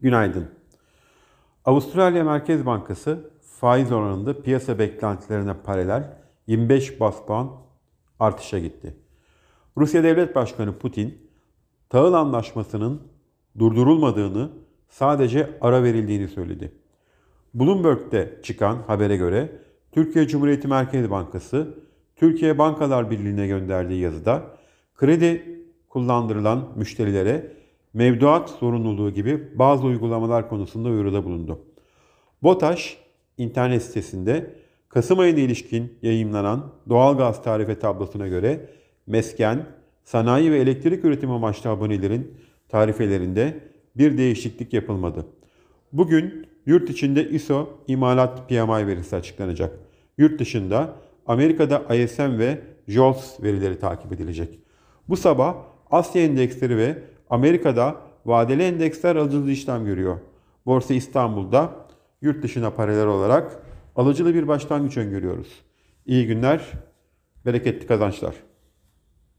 Günaydın. Avustralya Merkez Bankası faiz oranında piyasa beklentilerine paralel 25 bas puan artışa gitti. Rusya Devlet Başkanı Putin, tahıl anlaşmasının durdurulmadığını, sadece ara verildiğini söyledi. Bloomberg'de çıkan habere göre Türkiye Cumhuriyeti Merkez Bankası, Türkiye Bankalar Birliği'ne gönderdiği yazıda kredi kullandırılan müşterilere mevduat zorunluluğu gibi bazı uygulamalar konusunda uyarıda bulundu. BOTAŞ internet sitesinde Kasım ayına ilişkin yayınlanan doğalgaz tarife tablosuna göre mesken, sanayi ve elektrik üretimi amaçlı abonelerin tarifelerinde bir değişiklik yapılmadı. Bugün yurt içinde ISO imalat PMI verisi açıklanacak. Yurt dışında Amerika'da ISM ve JOLTS verileri takip edilecek. Bu sabah Asya endeksleri ve Amerika'da vadeli endeksler alıcılı işlem görüyor. Borsa İstanbul'da yurt dışına paralel olarak alıcılı bir başlangıç öngörüyoruz. İyi günler, bereketli kazançlar.